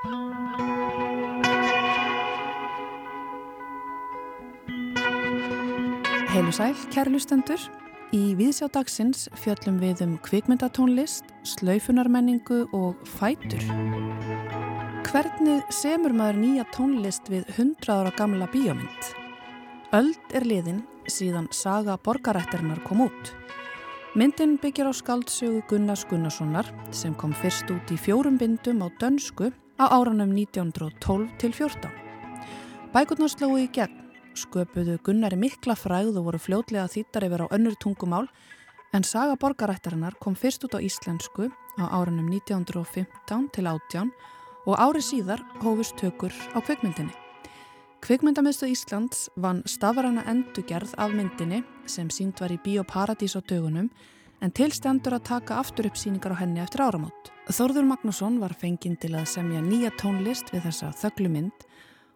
Heilu sæl, kæri lustendur. Í viðsjá dagsins fjöllum við um kvikmyndatónlist, slaufunarmenningu og fætur. Hvernig semur maður nýja tónlist við 100 ára gamla bíómynd? Öld er liðin síðan saga borgarættirinnar kom út. Myndin byggir á skaldsögu Gunnars Gunnarssonar sem kom fyrst út í fjórum bindum á dönsku á áranum 1912 til 14. Bækurnar slói í gegn sköpuðu Gunnari mikla fræð og voru fljótlega þýttar yfir á önnur tungumál en Saga borgarættarinnar kom fyrst út á íslensku á árunum 1915 til 18 og ári síðar hófust tökur á kvikmyndinni. Kvikmyndamiðstu Íslands vann stafarana endugerð af myndinni sem sínd var í Bíóparadís á dögunum en tilstendur að taka aftur upp síningar á henni eftir áramót. Þorður Magnússon var fenginn til að semja nýja tónlist við þessa þögglu mynd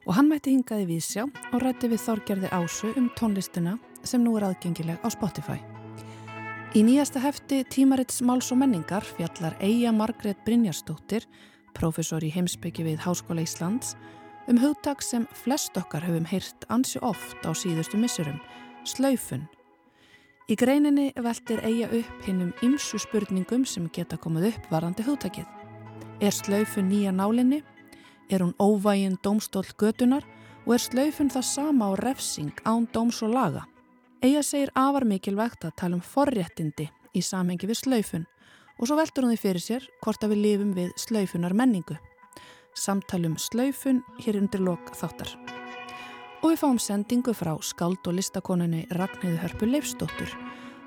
og hann mætti hingaði vísjá og rætti við Þorgerði Ásu um tónlistina sem nú er aðgengileg á Spotify. Í nýjasta hefti Tímarits Máls og menningar fjallar Eija Margret Brynjarstóttir, profesor í heimsbyggi við Háskóla Íslands, um hugtak sem flest okkar höfum heyrt ansi oft á síðustu missurum, slaufun. Í greininni veltir Eija upp hinnum ymsu spurningum sem geta komið upp varandi hugtakið. Er slaufun nýja nálinni? Er hún óvægin dómstól götunar og er slaufun það sama á refsing án dóms og laga. Eija segir afar mikilvægt að tala um forréttindi í samhengi við slaufun og svo veltur hún því fyrir sér hvort að við lifum við slaufunar menningu. Samtalum slaufun hér undir lok þáttar. Og við fáum sendingu frá skald og listakonunni Ragnhildur Hörpu Leifstóttur.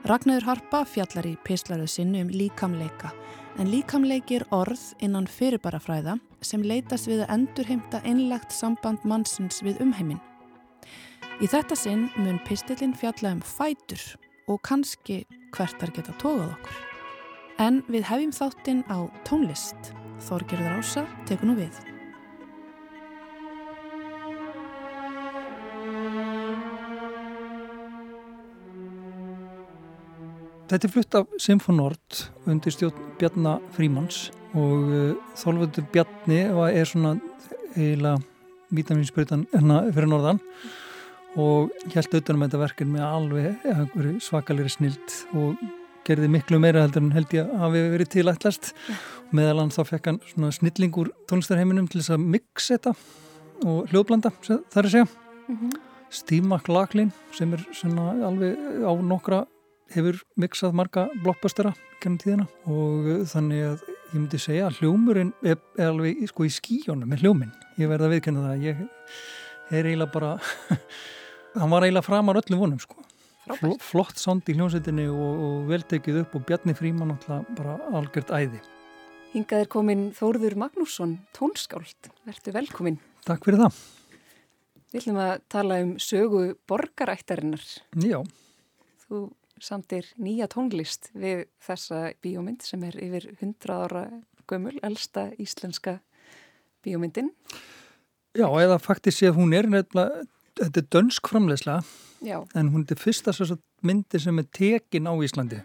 Ragnhildur Harpa fjallar í pislaruð sinni um líkamleika en líkamleiki er orð innan fyrirbarafræða sem leitast við að endurheimta einlegt samband mannsins við umheiminn. Í þetta sinn mun pistillin fjalla um fætur og kannski hvert þar geta tókað okkur. En við hefjum þáttinn á tónlist. Þorgerður Ása tekur nú við. Þetta er flutt af Symfonord undir stjórn Bjarnar Frímans og uh, Þólfundur Bjarni er svona eiginlega vítaminspöytan hérna fyrir norðan og held auðvitað um þetta verkinn með alveg svakalegri snild og gerði miklu meira heldur en held ég að hafi verið tilætlast meðal hann þá fekk hann svona snillingur tónlistarheiminum til þess að mixa þetta og hljóðblanda þar að segja mm -hmm. Steve McLaughlin sem er svona alveg á nokkra hefur mixað marga blockbustera gennum tíðina og uh, þannig að ég myndi segja að hljómurinn er, er alveg sko, í skíjónum með hljóminn. Ég verða að viðkenna það ég er eiginlega bara hann var eiginlega framar öllum vonum sko. Fl flott sound í hljómsveitinni og, og veltekið upp og Bjarni Fríman bara algjört æði. Hingað er komin Þórður Magnússon tónskáld, verður velkomin Takk fyrir það. Við ætlum að tala um sögu borgarættarinnar. Já. Þú samtir nýja tónlist við þessa bíómynd sem er yfir 100 ára gömul, elsta íslenska bíómyndin. Já, eða faktist sé að hún er nefnilega, þetta er dönsk framlegsla, en hún er fyrsta myndi sem er tekin á Íslandi.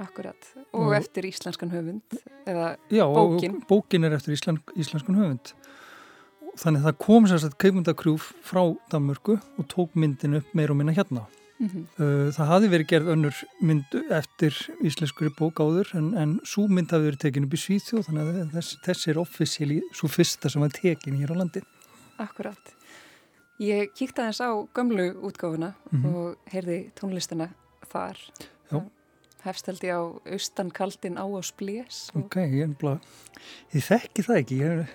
Akkurat, og, og eftir íslenskan höfund, eða já, bókin. Já, bókin er eftir íslen, íslenskan höfund. Þannig að það kom sérstaklega kveikmyndakrjúf frá Danmörku og tók myndin upp meir og minna hérna. Mm -hmm. Það hafi verið gerð önnur mynd eftir íslenskur bók áður en, en svo mynd hafi verið tekin upp í Svíþjóð þannig að þess, þess er offisíli svo fyrsta sem var tekin hér á landi. Akkurát. Ég kíkta þess á gömlu útgáfuna mm -hmm. og heyrði tónlistina þar. Já. Hefstaldi á austankaldin á á splés. Og... Ok, ég er bara, ég þekki það ekki. Ég...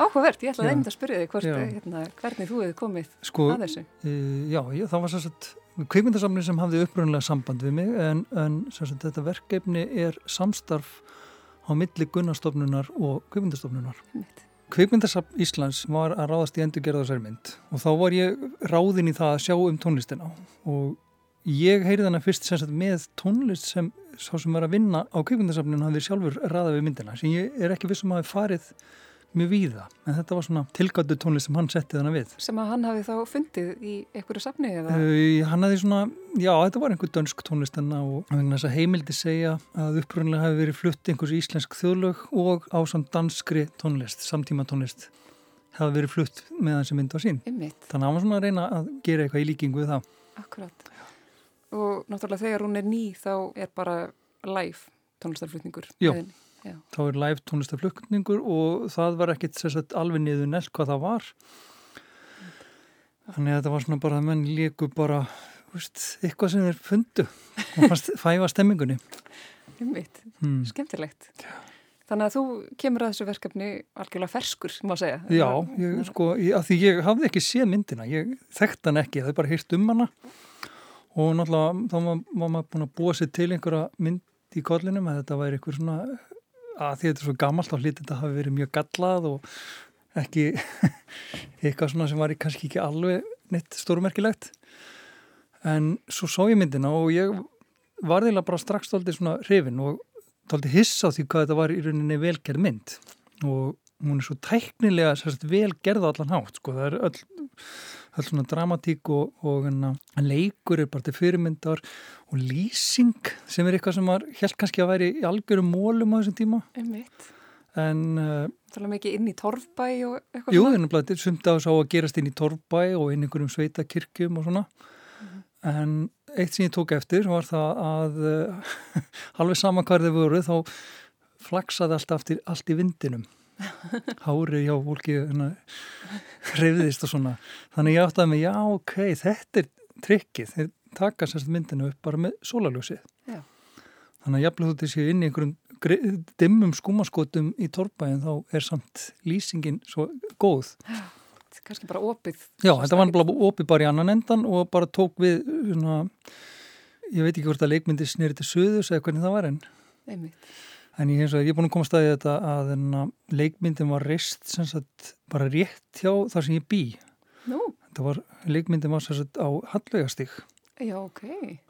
Áhugavert, ég ætlaði einmitt að spyrja þig hvort, hérna, hvernig þú hefði komið sko, að þessu. Uh, já, ég, það var sérstaklega kvikmyndasamni sem hafði upprunlega samband við mig en, en sagt, þetta verkefni er samstarf á milli gunnastofnunar og kvikmyndastofnunar. Kvikmyndasafn Íslands var að ráðast í endurgerðarsærmynd og þá var ég ráðin í það að sjá um tónlistina. Og ég heyrði þannig fyrst sagt, með tónlist sem sá sem var að vinna á kvikmyndasafninu hafði sjálfur ræða við myndina. Sem ég er ekki vissum að hafa farið mjög víða en þetta var svona tilgáttu tónlist sem hann setti þannig við. Sem að hann hafi þá fundið í einhverju safni eða? Uh, hann hafi svona, já þetta var einhver dönsk tónlist enna og heimildi segja að uppröðinlega hafi verið flutt einhvers íslensk þjóðlög og á svona danskri tónlist, samtíma tónlist hafi verið flutt meðan sem mynd var sín. Einmitt. Þannig að hann var svona að reyna að gera eitthvað í líkingu við það. Akkurat. Og náttúrulega þegar hún er ný þá er bara live tónlistarflutningur. Já. Já. þá er live tónlistaflutningur og það var ekkit sagt, alveg niður nelt hvað það var þannig að þetta var svona bara að menn líku bara veist, eitthvað sem þeir fundu og fæfa stemmingunni Umvitt, hmm. skemmtilegt Já. Þannig að þú kemur að þessu verkefni algjörlega ferskur, má segja Já, ég, sko, ég, því ég hafði ekki séð myndina, ég þekkt hann ekki það er bara hýrt um hana og náttúrulega þá var, var maður búin að búa sér til einhverja mynd í kollinum að þetta væri einhver svona að því þetta er svo gammalt á hlítið þetta hafi verið mjög gallað og ekki eitthvað svona sem var kannski ekki alveg neitt stórmerkilegt. En svo sá ég myndina og ég var þeila bara strax tóltið svona hrifin og tóltið hiss á því hvað þetta var í rauninni velgerð mynd. Og hún er svo tæknilega sérst, vel gerða allan hátt sko. Það er öll öll svona dramatík og, og enna, leikur er bara til fyrirmyndar og lýsing sem er eitthvað sem var held kannski að væri í algjörum mólum á þessum tíma. Einmitt. en uh, Það er mikið inn í torfbæ og eitthvað Jú, það er sumt að þess að gerast inn í torfbæ og inn í einhverjum sveitakirkjum og svona. Mm -hmm. en eitt sem ég tók eftir var það að uh, alveg saman hvað þið voru þá flaksaði allt, allt í vindinum hárið hjá fólki hreyðist og svona. Þannig ég átti að mig, já ok, þetta er trikkið, þeir taka sérst myndinu upp bara með sólaljósið þannig að jafnveg þú til séu inn í einhverjum dimmum skúmaskotum í torfbæðin þá er samt lýsingin svo góð. Þetta er kannski bara opið. Já, þetta var bara opið bara í annan endan og bara tók við svona, ég veit ekki hvort að leikmyndi snýri til söðus eða hvernig það var en Einmitt En ég, ég er búin að koma að staði þetta að leikmyndin var reist sagt, bara rétt hjá þar sem ég bý. Nú? Var, leikmyndin var sagt, á Hallvegastík. Já, ok.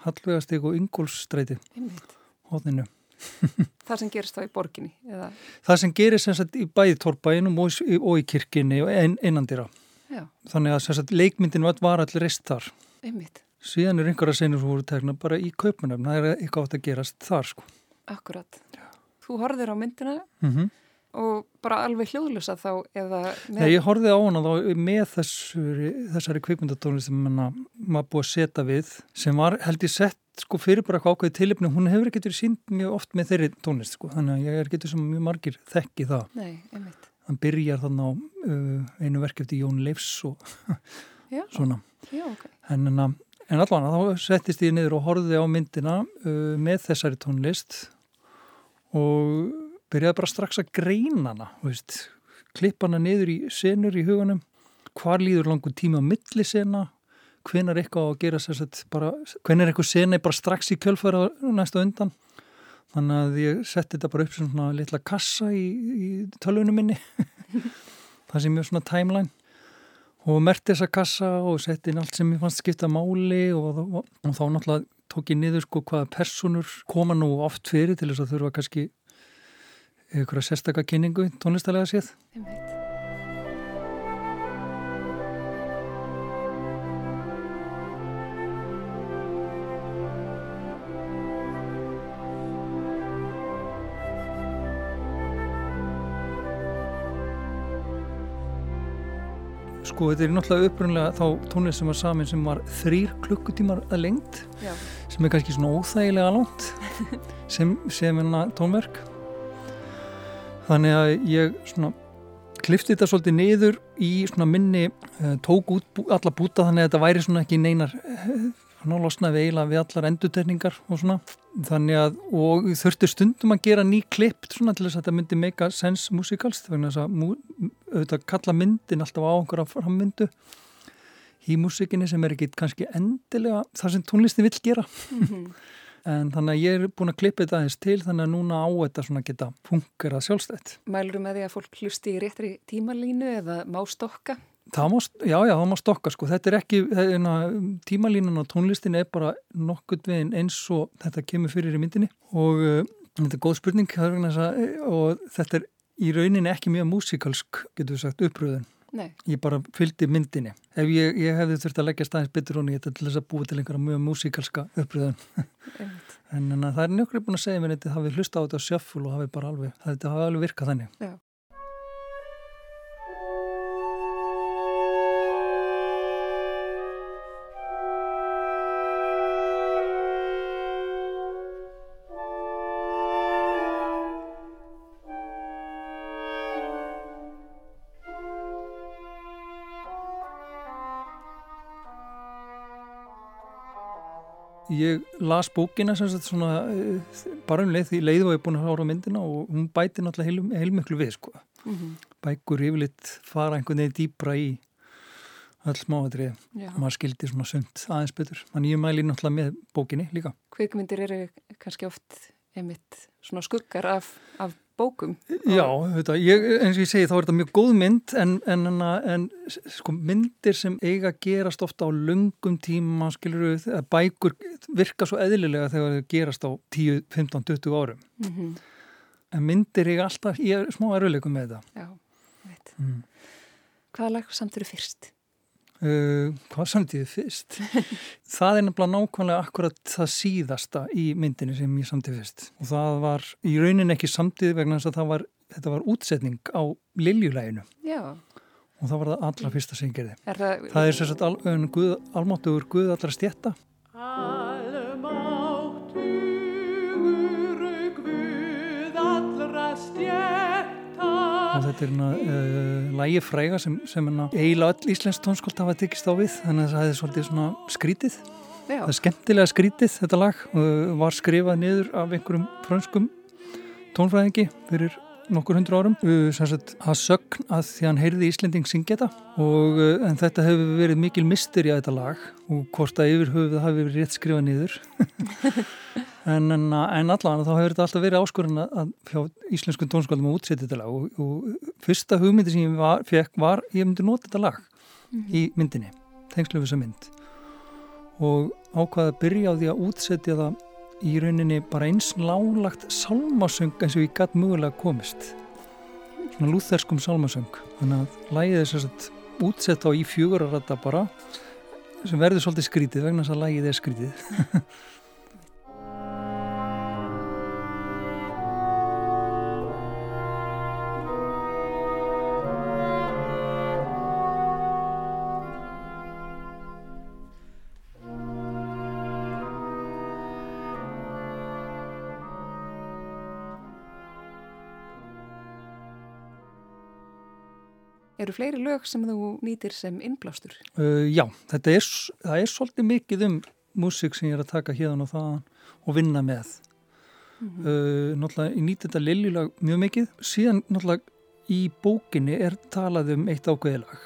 Hallvegastík og Ingólfsstræti. Einmitt. Hóðinu. það sem gerist þá í borginni? Eða? Það sem gerist sagt, í bæði tórrbæinum og, og í kirkini og ein, einandira. Já. Þannig að leikmyndin var, var allir reist þar. Einmitt. Síðan er einhverja senur sem voru tegna bara í kaupunum. Það er eitthvað átt að gerast þar sko. Akkurat. Já þú horfir á myndina mm -hmm. og bara alveg hljóðlusa þá eða með... Nei, ég horfið á hana þá með þessari, þessari kvikmyndatónli sem maður búið að setja við sem var held ég sett sko fyrir bara ákveði tilipni, hún hefur ekkert verið sínd mjög oft með þeirri tónlist sko, þannig að ég er getur sem mjög margir þekki það. Nei, einmitt. Hann byrjar þannig á uh, einu verk eftir Jón Leifs og Já. svona. Já, ok. En, en allan þá settist ég niður og horfið á myndina uh, með þessari tónlist og byrjaði bara strax að greina hana, veist, klippa hana niður í senur í hugunum, hvar líður langur tíma á milli sena, hvenar eitthvað að gera sérsett bara, hvenar eitthvað sena er bara strax í kjölfæra næsta undan, þannig að ég setti þetta bara upp sem svona litla kassa í, í tölvunum minni, það sem er svona timeline. Og merti þessa kassa og setti inn allt sem ég fannst skipta máli og, og, og þá náttúrulega tók ég niður sko hvaða personur koma nú oft fyrir til þess að þurfa kannski einhverja sérstakka kynningu tónlistalega séð. Sko þetta er náttúrulega upprunlega þá tónlist sem var samin sem var þrýr klukkutímar að lengt Já. sem er kannski svona óþægilega langt sem, sem enna tónverk þannig að ég svona klifti þetta svolítið niður í svona minni uh, tók út alla búta þannig að þetta væri svona ekki neinar uh, hann álosnaði eiginlega við allar enduterningar og svona þannig að og þurfti stundum að gera ný klipp svona til þess að þetta myndi make a sense musicals þannig að auðvitað kalla myndin alltaf á einhverja frammyndu í músikinni sem er ekki kannski endilega það sem tónlisti vill gera mm -hmm. en þannig að ég er búin að klippa þetta aðeins til þannig að núna á þetta svona geta fungerað sjálfstætt Mælur með því að fólk hlusti í réttri tímalínu eða má stokka? Það má, já, já, það má stokka sko, þetta er ekki, tímalínan á tónlistin er bara nokkurt veginn eins og þetta kemur fyrir í myndinni og uh, þetta er góð spurning og þetta er í rauninni ekki mjög músikalsk, getur við sagt, uppröðun. Nei. Ég bara fylgdi myndinni. Ef ég, ég hefði þurft að leggja staðins betur honi, þetta til þess að búa til einhverja mjög músikalska uppröðun. en, en það er njögur búin að segja mér þetta, hafi hlusta á þetta sjöfful og hafi bara alveg, þetta hafi alveg virkað þannig. Já. Ég las bókina sem sagt svona eh, bara um leið því leið og ég búin að hára myndina og hún bæti náttúrulega heil, heilmiklu við sko. Mm -hmm. Bækur yfirleitt fara einhvern veginn dýbra í öll smáadrið og maður skildi svona sund aðeins betur. Þannig ég mæli náttúrulega með bókinni líka. Kvikmyndir eru kannski oft einmitt svona skuggar af, af bókum. Já, þetta, ég, eins og ég segi þá er þetta mjög góð mynd en, en, en, sko, myndir sem eiga gerast ofta á lungum tíma skilur við, bækur virka svo eðlilega þegar þau gerast á 10, 15, 20 árum Mm -hmm. en myndir eiga alltaf, ég er smá erfileikum með þetta Já, veit. mm. Hvaða lag samt eru fyrst? Uh, Hvað samtíði fyrst? það er nefnilega nákvæmlega akkurat það síðasta í myndinni sem ég samtíði fyrst. Og það var í rauninni ekki samtíði vegna þess að það var, þetta var útsetning á Liljulæginu. Já, og það var það allra fyrsta sem ég gerði. Er það... Það er sérstaklega al, Guð, almáttugur Guð allra stjætta og þetta er uh, lægi fræga sem, sem eiginlega öll íslensk tónskólt hafa tekist á við þannig að það er svolítið svona skrítið. Já, það er skemmtilega skrítið þetta lag uh, var skrifað niður af einhverjum frönskum tónfræðingi fyrir nokkur hundru árum. Sagt að sögn að því hann heyrði Íslending syngja þetta og uh, en þetta hefur verið mikil misteri að þetta lag og hvort að yfir höfuð hafi verið rétt skrifað niður. En, en, en allavega þá hefur þetta alltaf verið áskorun að að hjá íslenskum tónskóldum að útsetja þetta lag og, og fyrsta hugmyndi sem ég var, fekk var ég myndi nota þetta lag í myndinni tengslu við þessa mynd. Og ákvaði að byrja á því að útsetja það í rauninni bara eins lálagt sálmasöng eins og ég gætt mögulega komist. Svona lúþerskum sálmasöng. Þannig að lægið er að útsett á í fjögurarata bara sem verður svolítið skrítið vegna þess að lægið er skrítið eru fleiri lög sem þú nýtir sem innblástur? uh, Já, þetta er, er svolítið mikið um músík sem ég er að taka hérna og það og vinna með Mhm. uh, náttúrulega ég nýti þetta liljulag mjög mikið síðan náttúrulega í bókinni er talað um eitt ákveðilag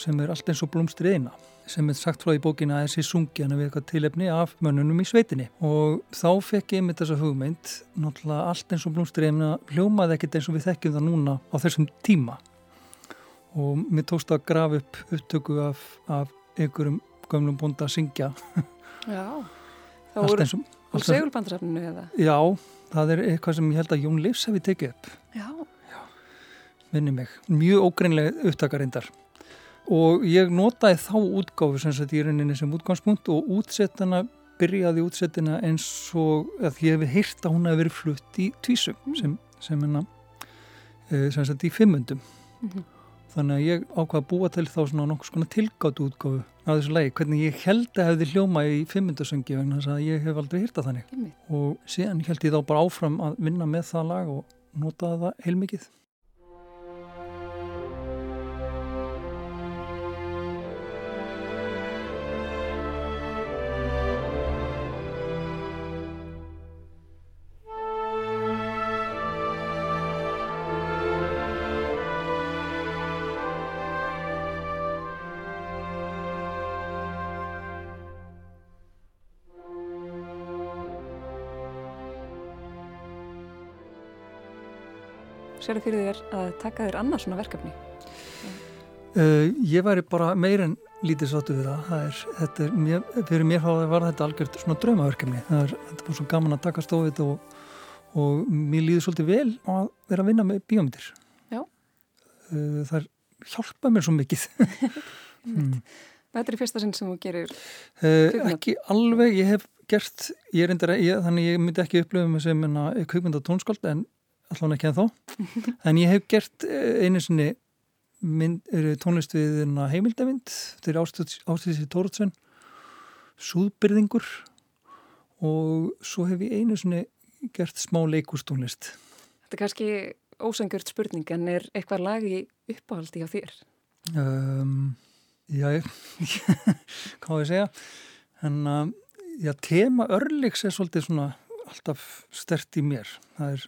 sem er allt eins og blómstrið eina sem er sagt frá í bókinni að þessi sungi hann við eitthvað tilefni af mönnunum í sveitinni og þá fekk ég mitt þessa hugmynd náttúrulega allt eins og blómstrið eina hljómaði ekkert eins og við þekkjum það núna á þessum tíma og mér tókst að grafa upp upptöku af, af einhverjum gömlum bónda að syngja. Já, þá voru úr segulbandrafninu eða? Já, það er eitthvað sem ég held að Jón Leifs hefði tekið upp. Já, minni mig, mjög ógreinlega upptakarindar og ég notaði þá útgáfu sem sagt í rauninni sem útgangspunkt og útsettana byrjaði útsettina eins og að ég hefði heyrt að hún hefði verið flutt í tvísum sem, sem, hana, eh, sem sagt í fimmundum. Mhm. Þannig að ég ákvað að búa til þá svona nokkuð svona tilgáttu útgáfu á þessu lagi, hvernig ég held að hefði hljóma í fimmundasöngi vegna þess að ég hef aldrei heyrt að þannig. Og síðan held ég þá bara áfram að vinna með það lag og notaði það heilmikið Sérðu fyrir þér að taka þér annað svona verkefni? Uh, ég væri bara meir en lítið sáttu við það. það er, þetta er, mér, fyrir mér var þetta algjört svona draumaverkefni. Það er, þetta er bara svo gaman að taka stofið og, og mér líður svolítið vel að vera að vinna með bíómyndir. uh, það hjálpa mér svo mikið mm. Þetta er fyrsta sinn sem þú gerir uh, Ekki alveg, ég hef gert ég er endur, ég, þannig ég myndi ekki upplöfum sem kveikmynda tónskáld en allan ekki en þá en ég hef gert einu sinni mynd, tónlist við heimildavind þetta er Ástíðsir Tóruðsson Súðbyrðingur og svo hef ég einu sinni gert smá leikústónlist Þetta er kannski ósangjört spurning en er eitthvað lag í uppáhaldi á þér? Um, já, hvað ég segja? En að uh, já, tema örliks er svolítið svona alltaf stert í mér. Það er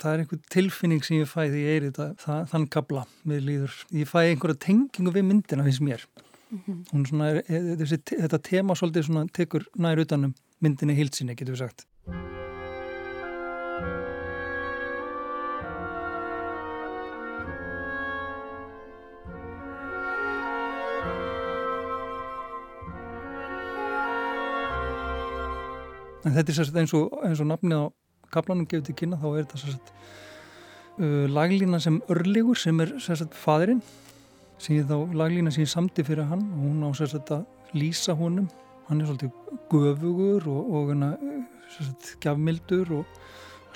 það er einhver tilfinning sem ég fæ því ég er í þetta, þann kabla með líður. Ég fæ einhverja tengingu við myndina finnst mér. Mm -hmm. svona, er, er, þessi, þetta tema svolítið svona, tekur nær utanum myndinni hilsinni, getur við sagt. En þetta er eins og, eins og nafnið á kaplanum gefið til kynna þá er þetta sagt, uh, laglína sem örlegur sem er fadurinn sem ég þá laglína ég samti fyrir hann og hún á sagt, að lýsa honum. Hann er svolítið göfugur og, og hana, gafmildur og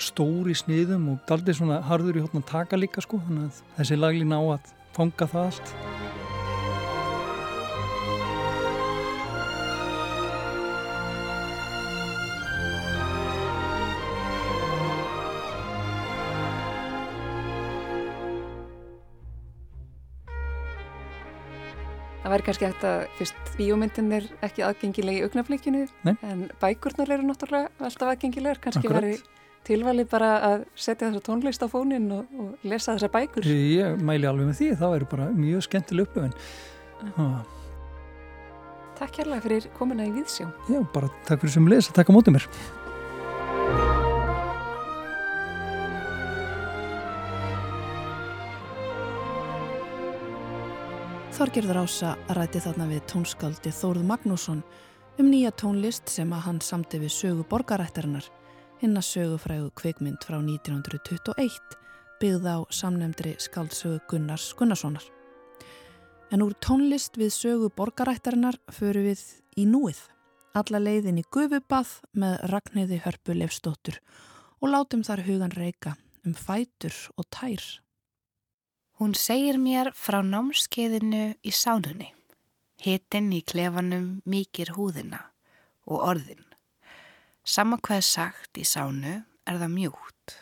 stóri sniðum og daldið svona harður í hóttan að taka líka sko þannig að þessi laglína á að fanga það allt Það væri kannski þetta, fyrst bíómyndin er ekki aðgengilegi í augnaflikinu en bækurnar eru náttúrulega alltaf aðgengilegar, kannski væri tilvalið bara að setja þessa tónlist á fónin og, og lesa þessa bækur. Ég mæli alveg með því, það væri bara mjög skemmtileg upplöfin. Ah. Takk kærlega fyrir komina í Víðsjó. Já, bara takk fyrir sem les að taka mótið mér. Þorgerður Ása ræti þarna við tónskáldi Þórð Magnússon um nýja tónlist sem að hann samti við sögu borgarættarinnar, hinn að sögufrægu kveikmynd frá 1921 byggð á samnemndri skáldsögu Gunnars Gunnarssonar. En úr tónlist við sögu borgarættarinnar föru við í núið, alla leiðin í gufubað með Ragnhiði Hörpu Leifstóttur og látum þar hugan reyka um fætur og tær. Hún segir mér frá námskeiðinu í sánunni. Hitinn í klefanum mikir húðina og orðin. Samma hvað sagt í sánu er það mjúkt.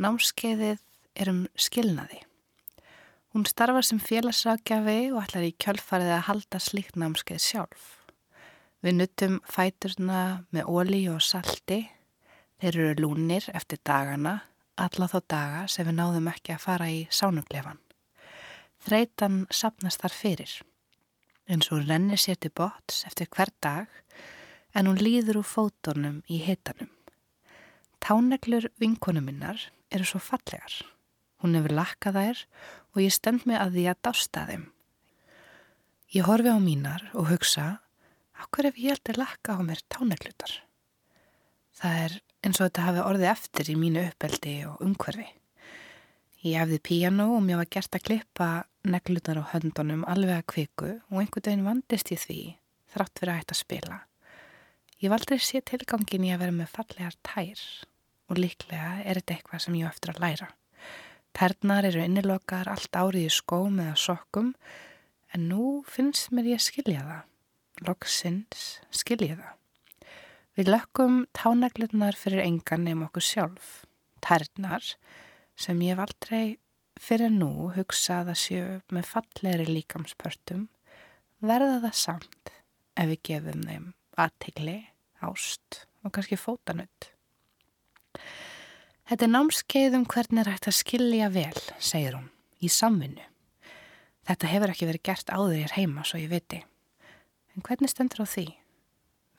Námskeiðið er um skilnaði. Hún starfar sem félagsrákjafi og ætlar í kjölfarið að halda slikt námskeið sjálf. Við nuttum fæturna með óli og salti. Þeir eru lúnir eftir dagana alla þá daga sem við náðum ekki að fara í sánuglefan. Þreitan sapnast þar fyrir, eins og hún rennir sér til bots eftir hver dag en hún líður úr fótonum í hitanum. Táneglur vinkonum minnar eru svo fallegar. Hún hefur lakkað þær og ég stend mig að því að dásta þeim. Ég horfi á mínar og hugsa, okkur ef ég held að lakka á mér táneglutar? Það er eins og þetta hafi orðið eftir í mínu uppeldi og umhverfi. Ég hefði píjano og mér var gert að klippa neglunar á höndunum alveg að kviku og einhvern veginn vandist ég því þrátt fyrir að hætta að spila. Ég valdri sé tilgangin í að vera með fallegar tær og líklega er þetta eitthvað sem ég eftir að læra. Tærnar eru innilokar allt árið í skóm eða sokkum en nú finnst mér ég skilja það. Loksins skilja það. Við lökkum tánaglunar fyrir engan nefn okkur sjálf, tærnar sem ég hef aldrei fyrir nú hugsað að séu með falleri líkamspörtum verða það samt ef við gefum þeim aðtegli, ást og kannski fótanutt. Þetta er námskeið um hvernig er hægt að skilja vel, segir hún, í samvinnu. Þetta hefur ekki verið gert áður í heima, svo ég viti. En hvernig stendur á því?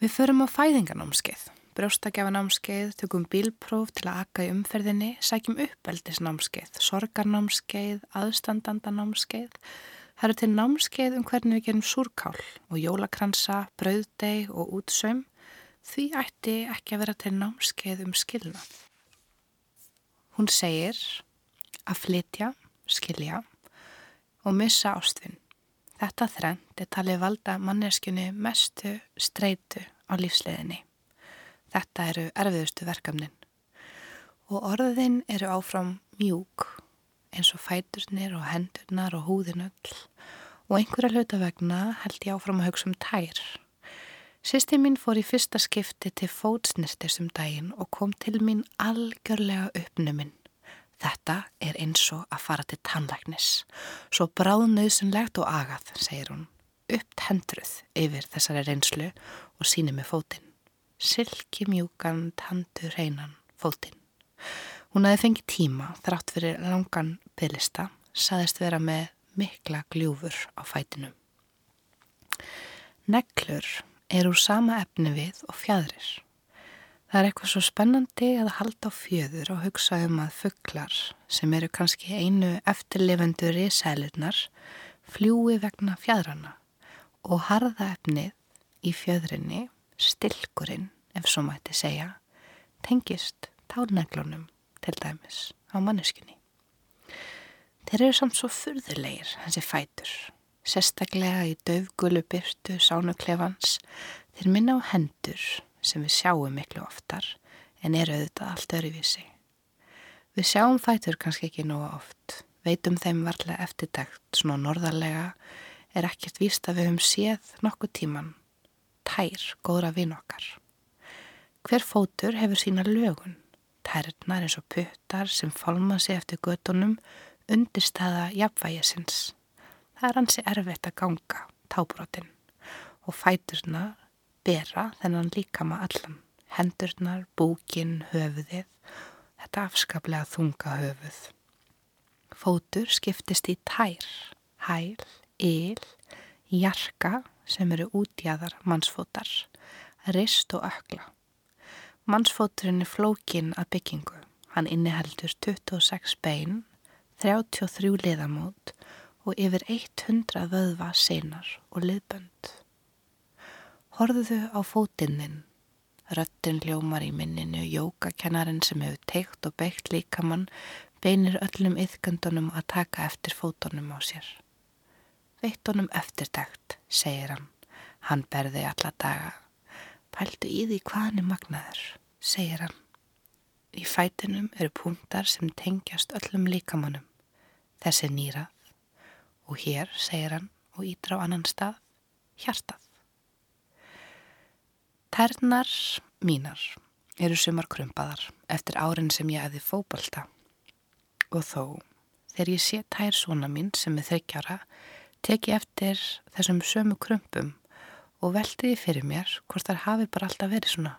Við förum á fæðinganámskeið, brjóstakjafanámskeið, tökum bílpróf til að akka í umferðinni, sækjum uppeldisnámskeið, sorgarnámskeið, aðstandandanámskeið. Það eru til námskeið um hvernig við gerum súrkál og jólakransa, brauðdeg og útsaum. Því ætti ekki að vera til námskeið um skilnað. Hún segir að flytja, skilja og missa ástvinn. Þetta þrengt er talið valda manneskjunni mestu streitu á lífsleðinni. Þetta eru erfiðustu verkefnin. Og orðin eru áfram mjúk eins og fæturnir og hendurnar og húðinöll og einhverja hluta vegna held ég áfram að hugsa um tær. Sýsti mín fór í fyrsta skipti til fótsnirtis um daginn og kom til mín algjörlega uppnuminn. Þetta er eins og að fara til tannlæknis. Svo bráðnauðsynlegt og agað, segir hún, uppt hendruð yfir þessari reynslu og síni með fótinn. Silki mjúkan, tandur hreinan, fótinn. Hún aði fengið tíma þrátt fyrir langan bylista, saðist vera með mikla gljúfur á fætinum. Neglur er úr sama efni við og fjadrir. Það er eitthvað svo spennandi að halda á fjöður og hugsa um að fugglar sem eru kannski einu eftirlifendur í sælurnar fljúi vegna fjadrana og harða efnið í fjöðrinni, stilkurinn ef svo mæti segja, tengist tálneglunum til dæmis á manneskunni. Þeir eru samt svo fyrðulegir hansi fætur, sérstaklega í döfgulu byrtu sánuklefans, þeir minna á hendur sem við sjáum miklu oftar en eru auðvitað allt öruvísi. Við sjáum fætur kannski ekki nóga oft, veitum þeim varlega eftirtækt, svona norðarlega er ekkert víst að við höfum séð nokkuð tíman, tær, góðra vinn okkar. Hver fótur hefur sína lögun, tærnar eins og puttar sem fálma sig eftir gödunum undirstaða jafnvægisins. Það er hansi erfitt að ganga, tábrotin, og fæturna bera þennan líkama allan, hendurnar, búkin, höfuðið, þetta afskaplega þunga höfuð. Fótur skiptist í tær, hæl, yl, jarka sem eru útjæðar mannsfótar, rist og ökla. Mannsfóturinn er flókin að byggingu. Hann inniheldur 26 bein, 33 liðamót og yfir 100 vöðva senar og liðbönd. Horðuðu á fótinninn. Röttin ljómar í minninu, jókakennarinn sem hefur teikt og beitt líkamann beinir öllum yðgöndunum að taka eftir fótonum á sér. Veittunum eftirtækt, segir hann. Hann berði alla daga. Pældu í því hvaðan er magnaður, segir hann. Í fætinum eru punktar sem tengjast öllum líkamannum. Þessi nýrað. Og hér, segir hann, og ídra á annan stað, hjartað. Tærnar mínar eru sumar krumpaðar eftir árin sem ég aði fóbalta og þó þegar ég sé tær svona mín sem er þryggjara teki eftir þessum sömu krumpum og veldiði fyrir mér hvort þar hafi bara alltaf verið svona.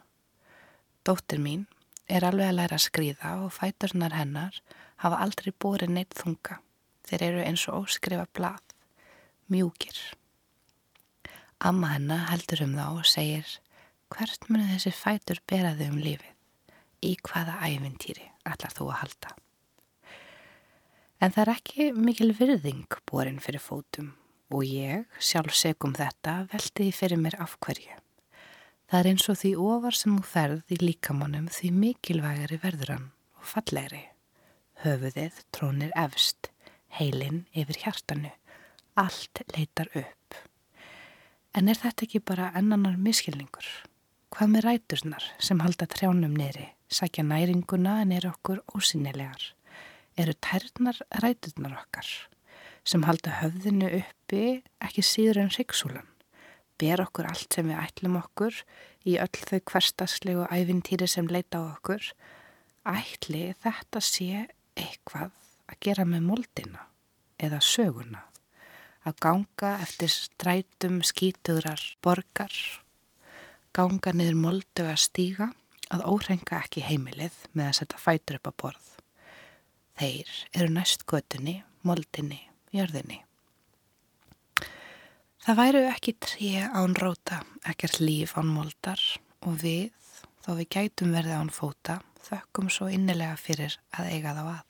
Dóttir mín er alveg að læra að skrýða og fæturnar hennar hafa aldrei bórið neitt þunga. Þeir eru eins og óskrifa blað, mjúkir. Amma hennar heldur um þá og segir hvert munu þessi fætur beraði um lífið? Í hvaða ævintýri ætlar þú að halda? En það er ekki mikil virðing borin fyrir fótum og ég, sjálf segum þetta, veldi því fyrir mér af hverju. Það er eins og því ofar sem þú ferð í líkamannum því mikilvægari verður hann og fallegri. Höfuðið trónir efst, heilin yfir hjartanu, allt leitar upp. En er þetta ekki bara ennanar miskilningur? Hvað með ræturnar sem halda trjánum nýri, sækja næringuna en eru okkur ósynilegar? Eru tærnar ræturnar okkar sem halda höfðinu uppi ekki síður en ryggsúlan? Ber okkur allt sem við ætlum okkur í öll þau hverstaslegu æfintýri sem leita á okkur? Ætli þetta sé eitthvað að gera með moldina eða söguna? Að ganga eftir strætum skítuðrar borgar ganga niður moldu að stíga að órenga ekki heimilið með að setja fætur upp á borð. Þeir eru næst götunni, moldinni, jörðinni. Það væru ekki trí án róta, ekkert líf án moldar og við, þó við gætum verði án fóta, þökkum svo innilega fyrir að eiga þá að.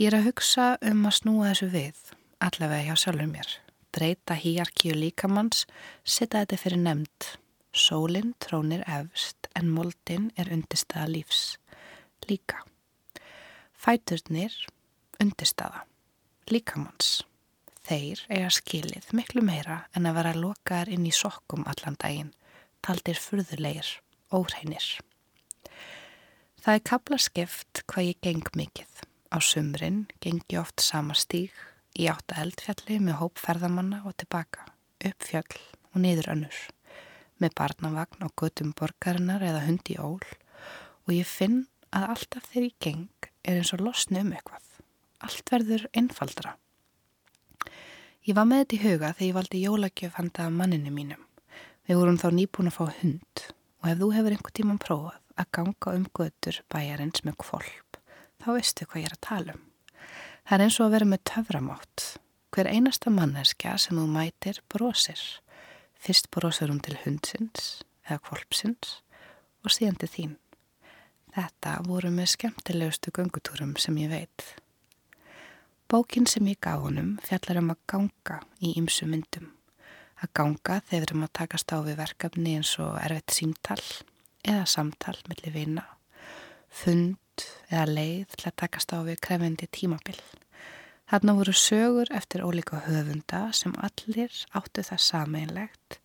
Ég er að hugsa um að snúa þessu við, allavega hjá sjálfur mér, breyta hýjarkíu líkamanns, setja þetta fyrir nefnd Sólinn trónir efst en moldin er undirstaða lífs. Líka. Fæturnir undirstaða. líkamanns. Þeir eiga skilið miklu meira en að vera lokaðar inn í sokkum allan daginn, taldir furðulegir, óreinir. Það er kabla skipt hvað ég geng mikið. Á sumrin geng ég oft sama stíg, í átta eldfjalli með hópferðamanna og tilbaka, upp fjall og niður önnur, með barnavagn og göttum borgarinnar eða hundi ól og ég finn að alltaf þegar ég geng er eins og losni um eitthvað. Allt verður einfaldra. Ég var með þetta í huga þegar ég valdi jólagjöf handa manninu mínum. Við vorum þá nýbúin að fá hund og ef þú hefur einhver tíman prófað að ganga um götur bæjarins með kvolp, þá veistu hvað ég er að tala um. Það er eins og að vera með töframátt. Hver einasta manneskja sem þú mætir brosir. Fyrst brosir hún til hundsins eða kvolpsins og síðan til þín. Þetta voru með skemmtilegustu göngutúrum sem ég veit. Bókin sem ég gaf honum fjallar um að ganga í ymsu myndum. Að ganga þegar erum að takast á við verkefni eins og erfitt símtal eða samtal millir vina, fund eða leið til að takast á við krefendi tímabill. Þarna voru sögur eftir ólíka höfunda sem allir áttu það sameinlegt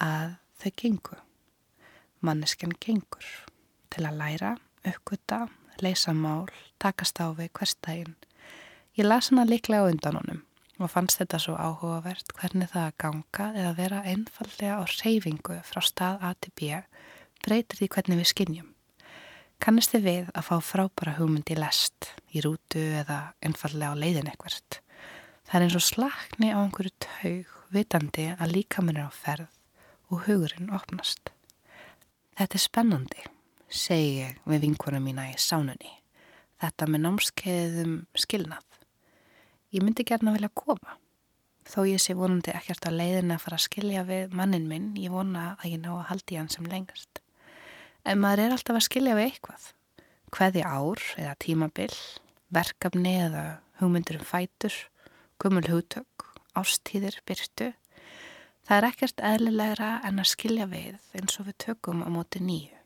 að þau gengu. Mannesken gengur til að læra, uppgöta, leysa mál, takast á við hverstæginn Ég las hana líklega á undan honum og fannst þetta svo áhugavert hvernig það að ganga eða vera einfallega á reyfingu frá stað A til B breytir því hvernig við skinnjum. Kannist þið við að fá frábæra hugmynd í lest, í rútu eða einfallega á leiðin ekkert. Það er eins og slakni á einhverju taug vitandi að líkaminn er á ferð og hugurinn opnast. Þetta er spennandi, segi ég við vinkuna mína í sánunni. Þetta með námskeiðum skilnað. Ég myndi gerna vilja koma. Þó ég sé vonandi ekkert á leiðin að fara að skilja við mannin minn, ég vona að ég ná að haldi hann sem lengast. En maður er alltaf að skilja við eitthvað. Hveði ár eða tímabill, verkefni eða hugmyndur um fætur, gummul hugtök, ástíðir, byrtu. Það er ekkert eðlilegra en að skilja við eins og við tökum á móti nýju.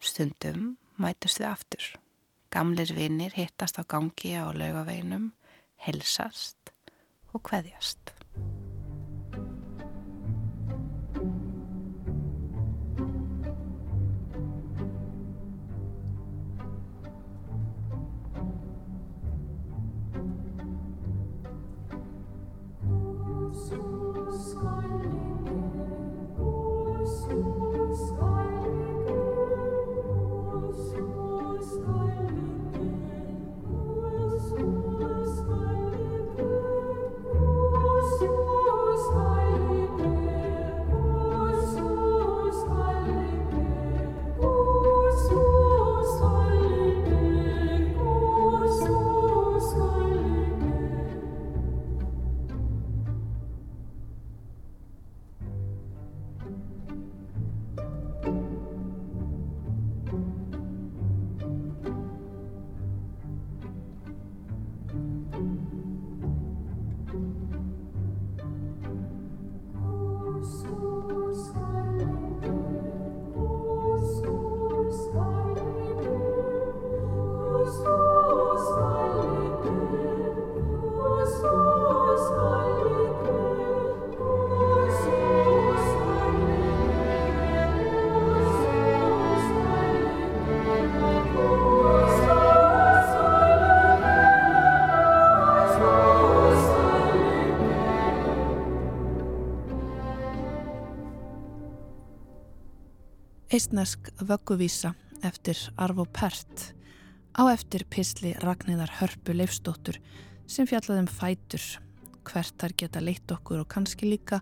Stundum mætust við aftur. Gamlir vinnir hittast á gangi á laugaveinum helsast og hveðjast. Eistnesk vögguvísa eftir Arvo Pert á eftir pisli Ragnæðar Hörpu Leifstóttur sem fjallaði um fætur, hvert þar geta leitt okkur og kannski líka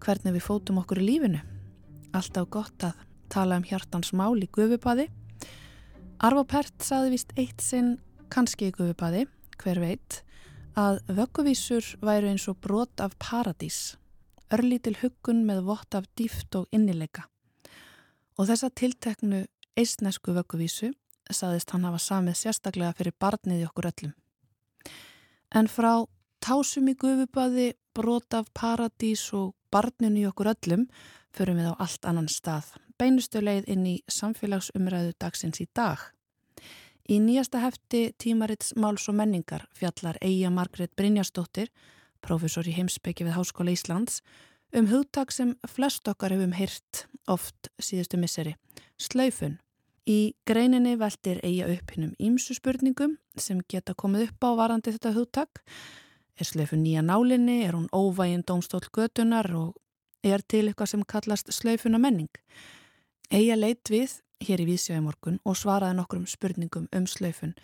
hvernig við fótum okkur í lífinu. Alltaf gott að tala um hjartans mál í guðubadi. Arvo Pert saði vist eitt sinn kannski í guðubadi, hver veit, að vögguvísur væru eins og brot af paradís, örlítil huggun með vott af dýft og innileika. Og þessa tilteknu eistnesku vögguvísu saðist hann hafa samið sérstaklega fyrir barnið í okkur öllum. En frá tásum í gufubadi, brot af paradís og barninu í okkur öllum förum við á allt annan stað, beinustu leið inn í samfélagsumræðu dagsins í dag. Í nýjasta hefti tímarits Máls og menningar fjallar Eija Margret Brynjastóttir, profesor í heimsbyggi við Háskóla Íslands, um hugtak sem flest okkar hefum hyrt oft síðustu misseri, slaufun. Í greininni veldir Eija upp hinnum ímsu spurningum sem geta komið upp á varandi þetta hugtak. Er slaufun nýja nálinni, er hún óvægin dómstól götunar og er til eitthvað sem kallast slaufuna menning. Eija leitt við hér í Vísjaði morgun og svaraði nokkrum spurningum um slaufun.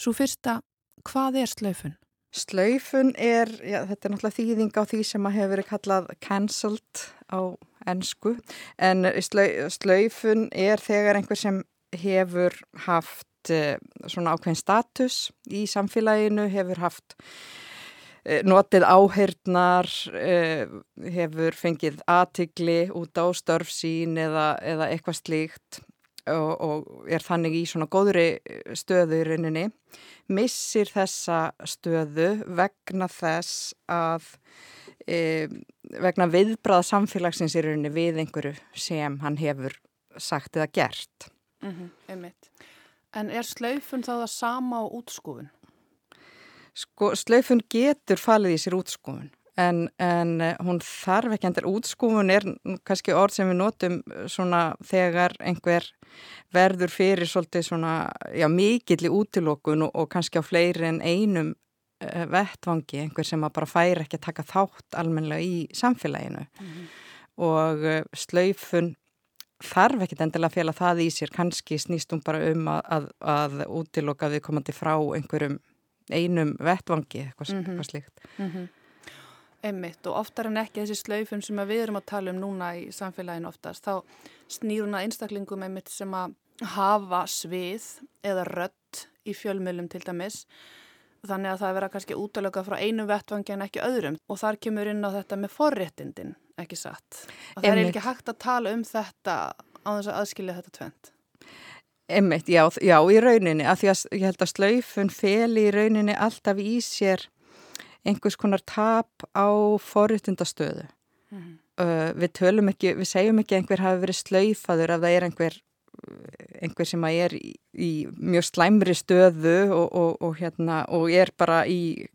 Svo fyrsta, hvað er slaufun? Slaufun er, já, þetta er náttúrulega þýðing á því sem að hefur verið kallað cancelled á ennsku, en slaufun er þegar einhver sem hefur haft uh, svona ákveðin status í samfélaginu, hefur haft uh, notið áheirnar, uh, hefur fengið aðtigli út á störf sín eða, eða eitthvað slíkt og, og er þannig í svona góðri eh, stöðu í rauninni, missir þessa stöðu vegna þess að e, vegna viðbrað samfélagsins í rauninni við einhverju sem hann hefur sagt eða gert. Mm -hmm, en er slaufun þá það sama á útskúfun? Sko, slaufun getur falið í sér útskúfun en, en eh, hún þarf ekki endur útskúfun er kannski orð sem við notum svona þegar einhver verður fyrir svolítið svona já, mikill í útilokun og, og kannski á fleiri en einum uh, vettvangi, einhver sem bara fær ekki að taka þátt almenlega í samfélaginu mm -hmm. og uh, slaufun þarf ekki endilega að fjalla það í sér kannski snýst hún bara um að, að, að útiloka við komandi frá einhverjum einum vettvangi eitthvað, mm -hmm. eitthvað slíkt mm -hmm. Einmitt og oftar en ekki þessi slaufun sem við erum að tala um núna í samfélaginu oftast þá snýr hún að einstaklingum einmitt sem að hafa svið eða rött í fjölmjölum til dæmis. Þannig að það vera kannski útalöka frá einu vettvangi en ekki öðrum. Og þar kemur inn á þetta með forréttindin, ekki satt? Og það er ekki hægt að tala um þetta á þess að aðskilja þetta tvent Einmitt, já, já, í rauninni, af því að ég held að slaufun feli í rauninni alltaf í sér einhvers konar tap á forréttindastöðu. Mm. Uh, við tölum ekki, við segjum ekki einhver hafi verið slöyfaður ef það er einhver, einhver sem er í, í mjög slæmri stöðu og, og, og, hérna, og er bara í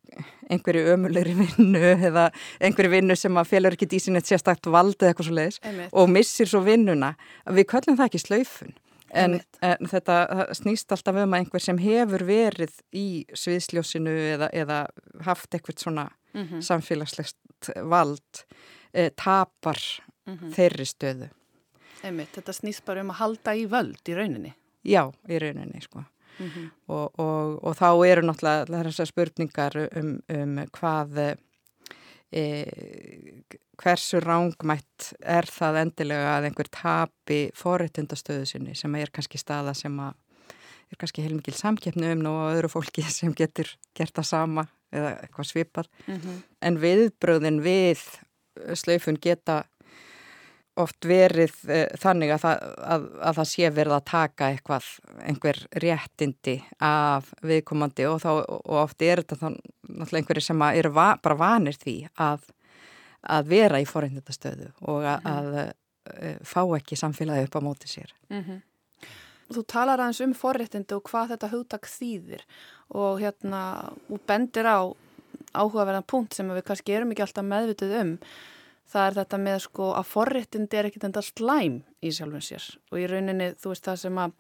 einhverju ömulegri vinnu eða einhverju vinnu sem að félur ekki eitt sérstakt vald eða eitthvað svo leiðis og missir svo vinnuna. Við köllum það ekki slöyfun. En, en þetta snýst alltaf um að einhver sem hefur verið í sviðsljósinu eða, eða haft eitthvað svona mm -hmm. samfélagslegt vald e, tapar mm -hmm. þeirri stöðu. Einmitt, þetta snýst bara um að halda í völd í rauninni. Já, í rauninni sko. Mm -hmm. og, og, og þá eru náttúrulega þessar spurningar um, um hvað e, hversu rángmætt er það endilega að einhver tapi forréttundastöðu sinni sem er kannski staða sem að er kannski heilmikil samkeppnu um og öðru fólki sem getur gert það sama eða eitthvað svipað mm -hmm. en viðbröðin við slaufun geta oft verið uh, þannig að það, að, að það sé verið að taka eitthvað, einhver réttindi af viðkomandi og, þá, og oft er þetta þá náttúrulega einhverju sem eru va, bara vanir því að að vera í forreindastöðu og að, mm -hmm. að uh, fá ekki samfélagi upp á móti sér. Mm -hmm. Þú talar aðeins um forreitindi og hvað þetta hugtak þýðir og hérna og bendir á áhugaverðan punkt sem við kannski erum ekki alltaf meðvitið um það er þetta með sko að forreitindi er ekkit enda slæm í sjálfum sér. Og í rauninni þú veist það sem að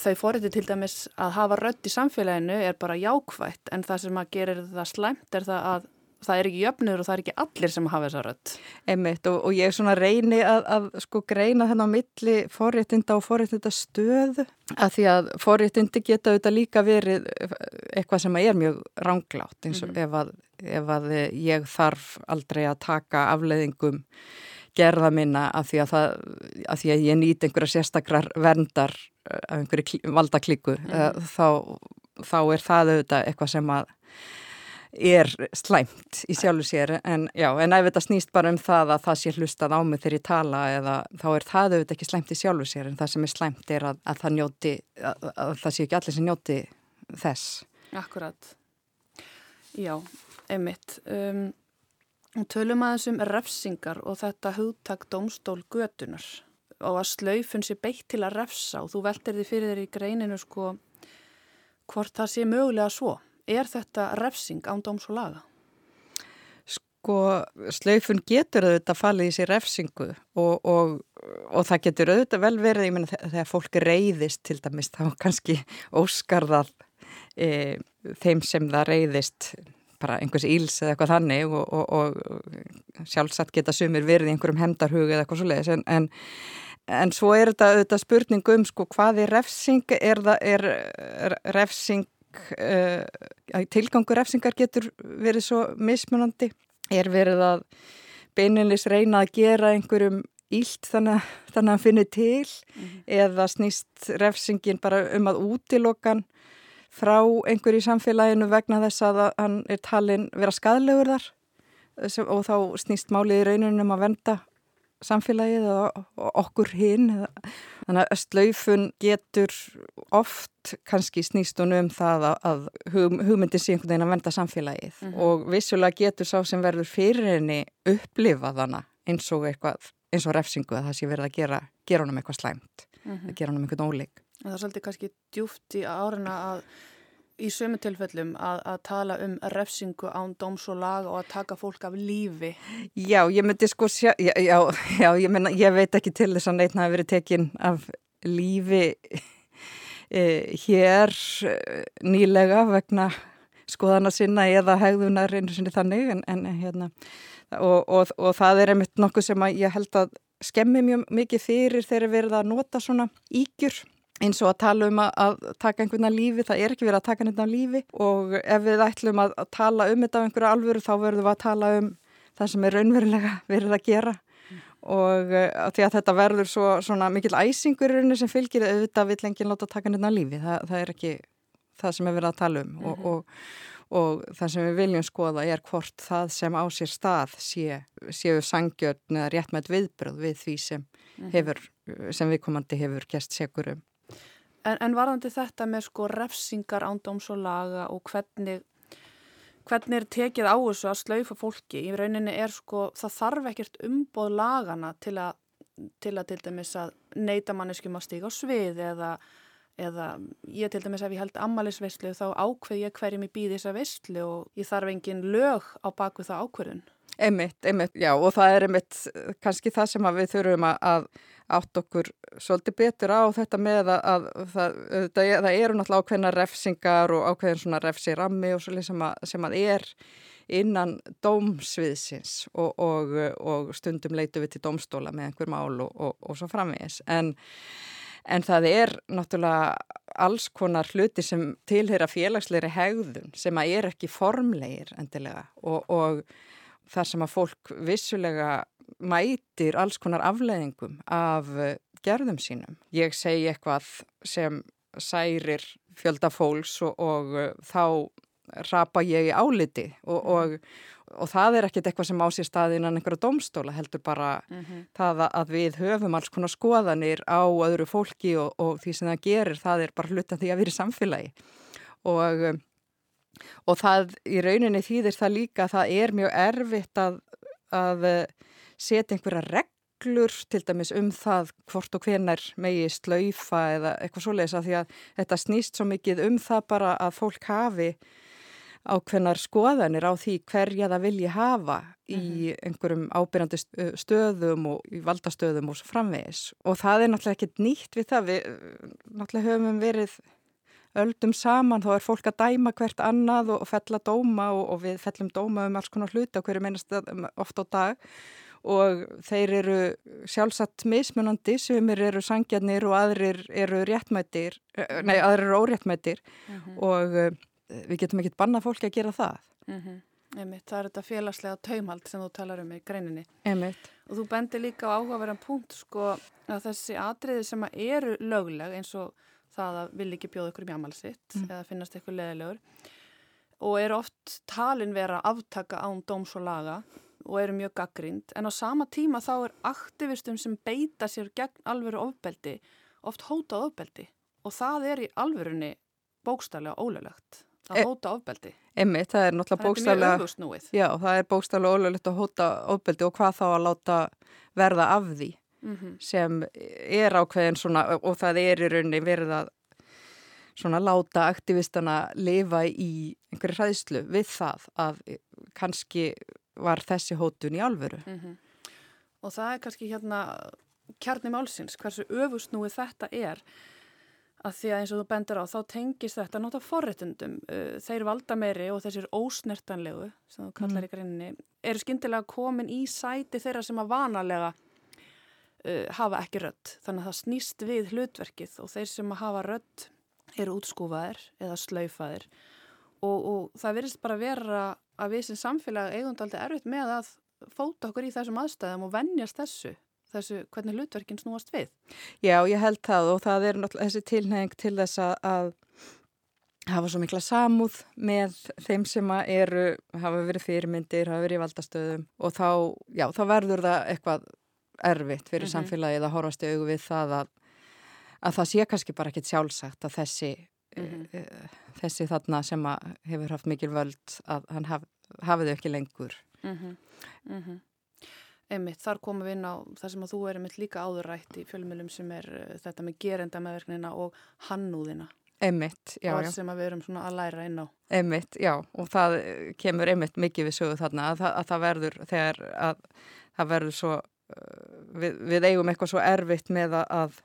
þau forreiti til dæmis að hafa rött í samfélaginu er bara jákvægt en það sem að gerir það slæmt er það að það er ekki jöfnur og það er ekki allir sem hafa þessa rött. Emmitt og, og ég svona reyni að, að sko greina þennan á milli forréttinda og forréttinda stöðu að því að forréttindi geta auðvitað líka verið eitthvað sem er mjög ránglátt eins og mm -hmm. ef, að, ef að ég þarf aldrei að taka afleðingum gerða minna að því að, það, að, því að ég nýt einhverja sérstakrar verndar eh, af einhverju valdaklíku mm -hmm. þá, þá er það auðvitað eitthvað sem að er slæmt í sjálfu sér en, já, en ef þetta snýst bara um það að það sé hlustað á mig þegar ég tala eða þá er það auðvitað ekki slæmt í sjálfu sér en það sem er slæmt er að, að það njóti að, að það sé ekki allir sem njóti þess. Akkurat. Já, einmitt. Um, Tölum aðeins um refsingar og þetta hugtak domstól götunar og að slaufun sé beitt til að refsa og þú veldir því fyrir þér í greininu sko hvort það sé mögulega svo. Er þetta refsing án dóms og laga? Sko, slaufun getur auðvitað fallið í sér refsingu og, og, og það getur auðvitað vel verið, ég menna þegar fólk reyðist til dæmis, þá kannski óskarðað e, þeim sem það reyðist bara einhvers íls eða eitthvað þannig og, og sjálfsagt geta sumir verið í einhverjum hemdarhug eða eitthvað svo leiðis en, en En svo er þetta auðvitað spurning um sko hvað er refsing, er það er, er refsing, uh, tilgangur refsingar getur verið svo mismunandi, er verið að beininlis reyna að gera einhverjum ílt þannig, þannig að hann finnir til? Mm -hmm. eða snýst refsingin bara um að útilokan frá einhverju í samfélaginu vegna þess að hann er talin vera skadlegur þar? Og þá snýst málið í rauninu um að venda samfélagið og okkur hinn þannig að slöifun getur oft kannski snýst hún um það að hugmyndin sé einhvern veginn að venda samfélagið mm -hmm. og vissulega getur sá sem verður fyrir henni upplifa þannig eins og eitthvað, eins og refsingu að það sé verið að gera, gera honum eitthvað slæmt mm -hmm. að gera honum einhvern óleik Það er svolítið kannski djúft í árina að í sömu tilfellum að, að tala um refsingu án dóms og laga og að taka fólk af lífi. Já, ég myndi sko, sjá, já, já, já ég, myna, ég veit ekki til þess að neitt hafi verið tekinn af lífi eh, hér eh, nýlega vegna skoðana sinna eða hegðunar einu sinni þannig en, en hérna og, og, og það er einmitt nokkuð sem ég held að skemmi mjög mikið fyrir þegar verið að nota svona ígjur eins og að tala um að taka einhvern á lífi, það er ekki verið að taka einhvern á lífi og ef við ætlum að tala um þetta á einhverju alvöru þá verðum við að tala um það sem er raunverulega verið að gera mm. og uh, því að þetta verður svo, svona mikil æsingur sem fylgir auðvitað vill enginn láta taka einhvern á lífi, það, það er ekki það sem er verið að tala um mm -hmm. og, mhm. og, og það sem við viljum skoða er hvort það sem á sér stað sé, séu sangjörn eða réttmætt viðbröð við því sem, mm -hmm. hefur, sem viðkomandi hefur gæst segur um. En, en varðandi þetta með sko refsingar ándóms og laga og hvernig, hvernig er tekið á þessu að slaufa fólki, í rauninni er sko, það þarf ekkert umboð lagana til að til að til dæmis að neyta manneskjum að stíka á svið eða, eða ég til dæmis ef ég held ammaliðsveistlu þá ákveð ég hverjum ég býði þessa veistlu og ég þarf engin lög á baku það ákveðun. Einmitt, einmitt, já og það er einmitt kannski það sem við þurfum að átt okkur svolítið betur á þetta með að, að það, það, það eru náttúrulega ákveðna refsingar og ákveðin svona refsirammi og svolítið sem, sem að er innan dómsviðsins og, og, og stundum leitu við til dómstóla með einhver mál og, og svo framvegis. En, en það er náttúrulega alls konar hluti sem tilheyra félagsleiri hegðun sem að er ekki formlegir endilega og þar sem að fólk vissulega mætir alls konar afleðingum af eh, gerðum sínum. Ég segi eitthvað sem særir fjölda fólks og, og eh, þá rapa ég í áliti og, mhm. og, og það er ekkert eitthvað sem á sér staðinan einhverja domstóla heldur bara mm -hmm. það að við höfum alls konar skoðanir á öðru fólki og því sem það gerir það er bara hluta því að við erum samfélagi og eh, og það í rauninni þýðir það líka að það er mjög erfitt að, að setja einhverja reglur til dæmis um það hvort og hvenar megi slaufa eða eitthvað svoleiðis að því að þetta snýst svo mikið um það bara að fólk hafi ákveðnar skoðanir á því hverja það vilji hafa í mhm. einhverjum ábyrjandi stöðum og í valdastöðum og svo framvegis. Og það er náttúrulega ekkert nýtt við það. Við náttúrulega höfum verið öldum saman þá er fólk að dæma hvert annað og fella dóma og, og við fellum dóma um alls konar hluti á hverju meinast ofta á dag og þeir eru sjálfsagt mismunandi sem eru sangjarnir og aðrir eru réttmættir, eh, nei aðrir eru óréttmættir mhm. -huh. og uh, við getum ekki banna fólki að gera það. Mhm. -huh. Einmitt, það er þetta félagslega taumhald sem þú talar um í greininni. Einmitt. Og þú bendir líka á áhugaverðan punkt sko að þessi atriði sem eru lögleg eins og það að vil ekki bjóða ykkur í mjamalsitt mm. eða finnast ykkur leðilegur og eru oft talin vera aftaka án dóms og laga og eru mjög gaggrind en á sama tíma þá er aktivistum sem beita sér gegn alveru ofbeldi oft hótað ofbeldi og það er í alverunni bókstarlega ólöglegt að e hóta ofbeldi. Emmi, það er náttúrulega bókstarlega, já það er bókstarlega ólöglegt að hóta ofbeldi og hvað þá að láta verða af því mm -hmm. sem er ákveðin svona og það er í rauninni verið að svona láta aktivistana lifa í einhverju hræðslu við það að kannski var þessi hótun í alvöru. Mm -hmm. Og það er kannski hérna kjarni málsins, hversu öfusnúið þetta er að því að eins og þú bendur á þá tengist þetta náttúrulega forréttundum. Uh, þeir valda meiri og þessir ósnertanlegu sem þú kallar mm. í greininni eru skindilega komin í sæti þeirra sem að vanalega uh, hafa ekki rött. Þannig að það snýst við hlutverkið og þeir sem að hafa rött eru útskúfaðir eða slaufaðir og, og það verðist bara vera að við sem samfélag eigundaldi erfitt með að fóta okkur í þessum aðstæðum og vennjast þessu þessu hvernig hlutverkinn snúast við. Já, ég held það og það er náttúrulega þessi tilnefing til þess að hafa svo mikla samúð með þeim sem eru, hafa verið fyrirmyndir, hafa verið í valdastöðum og þá, já, þá verður það eitthvað erfitt fyrir mm -hmm. samfélagið að horfast í augu við það að, að það sé kannski bara ekkit sjálfsagt að þessi, mm -hmm. þessi þarna sem hefur haft mikil völd að hann haf, hafi þau ekki lengur. Mm -hmm. Einmitt, þar komum við inn á það sem að þú er einmitt líka áðurrætt í fjölmjölum sem er uh, þetta með gerenda meðverknina og hannúðina. Einmitt, já, já. sem að við erum svona að læra inn á. Einmitt, já, og það kemur einmitt mikið við sögu þarna að, að það verður þegar að það verður svo, við, við eigum eitthvað svo erfitt með að,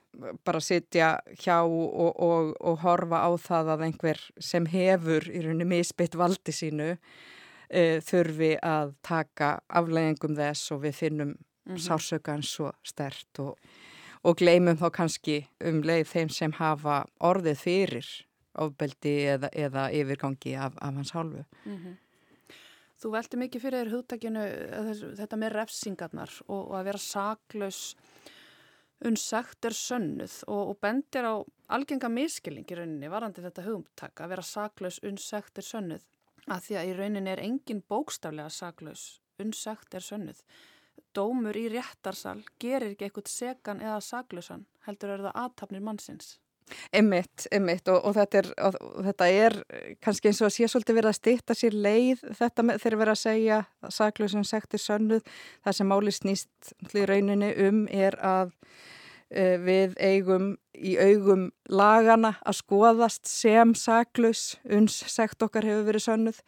bara sitja hjá og, og, og horfa á það að einhver sem hefur í rauninni misbytt valdi sínu uh, þurfi að taka afleggingum þess og við finnum mm -hmm. sársökan svo stert og, og gleymum þá kannski um leið þeim sem hafa orðið fyrir ofbeldi eða, eða yfirgangi af, af hans hálfu. Mm -hmm. Þú veldi mikið fyrir þér hugtakinu þetta með refsingarnar og, og að vera saklaus unnsagt er sönnuð og, og bendir á algenga miskilling í rauninni varandi þetta hugumtak að vera saklaus unnsagt er sönnuð að því að í rauninni er engin bókstaflega saklaus, unnsagt er sönnuð. Dómur í réttarsal gerir ekki eitthvað segan eða saklausan, heldur er það aðtapnir mannsins. Emmitt, emmitt og, og, þetta er, og þetta er kannski eins og að sé svolítið verið að stýtta sér leið þetta með, þegar verið að segja saklausun sektir sönnuð, það sem máli snýst í rauninni um er að Eh, við eigum í augum lagana að skoðast sem saklaus, uns sekt okkar hefur verið sönnuð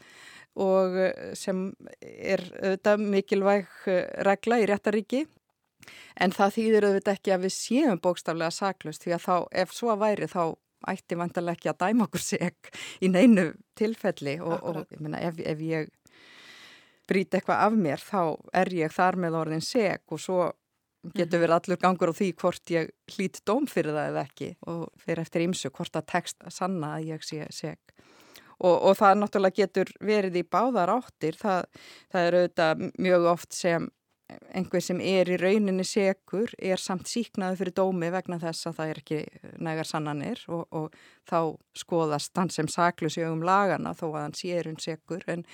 og eh, sem er auðvitað mikilvæg eh, regla í réttaríki en það þýðir auðvitað ekki að við séum bókstaflega saklaus því að þá, ef svo væri þá ætti vantarlega ekki að dæma okkur seg í neinu tilfelli. Og, og ég meina, ef, ef ég bríti eitthvað af mér þá er ég þar með orðin seg og svo getur mhm. verið allur gangur á því hvort ég hlít dóm fyrir það eða ekki og fyrir eftir ímsu hvort að text sanna að ég sé seg og, og það náttúrulega getur verið í báðar áttir. Það, það er auðvitað mjög oft sem einhver sem er í rauninni segur er samt síknaði fyrir dómi vegna þess að það er ekki nægar sannanir og, og þá skoðast hann sem saklus í augum lagana þó að hann sé raun segur en,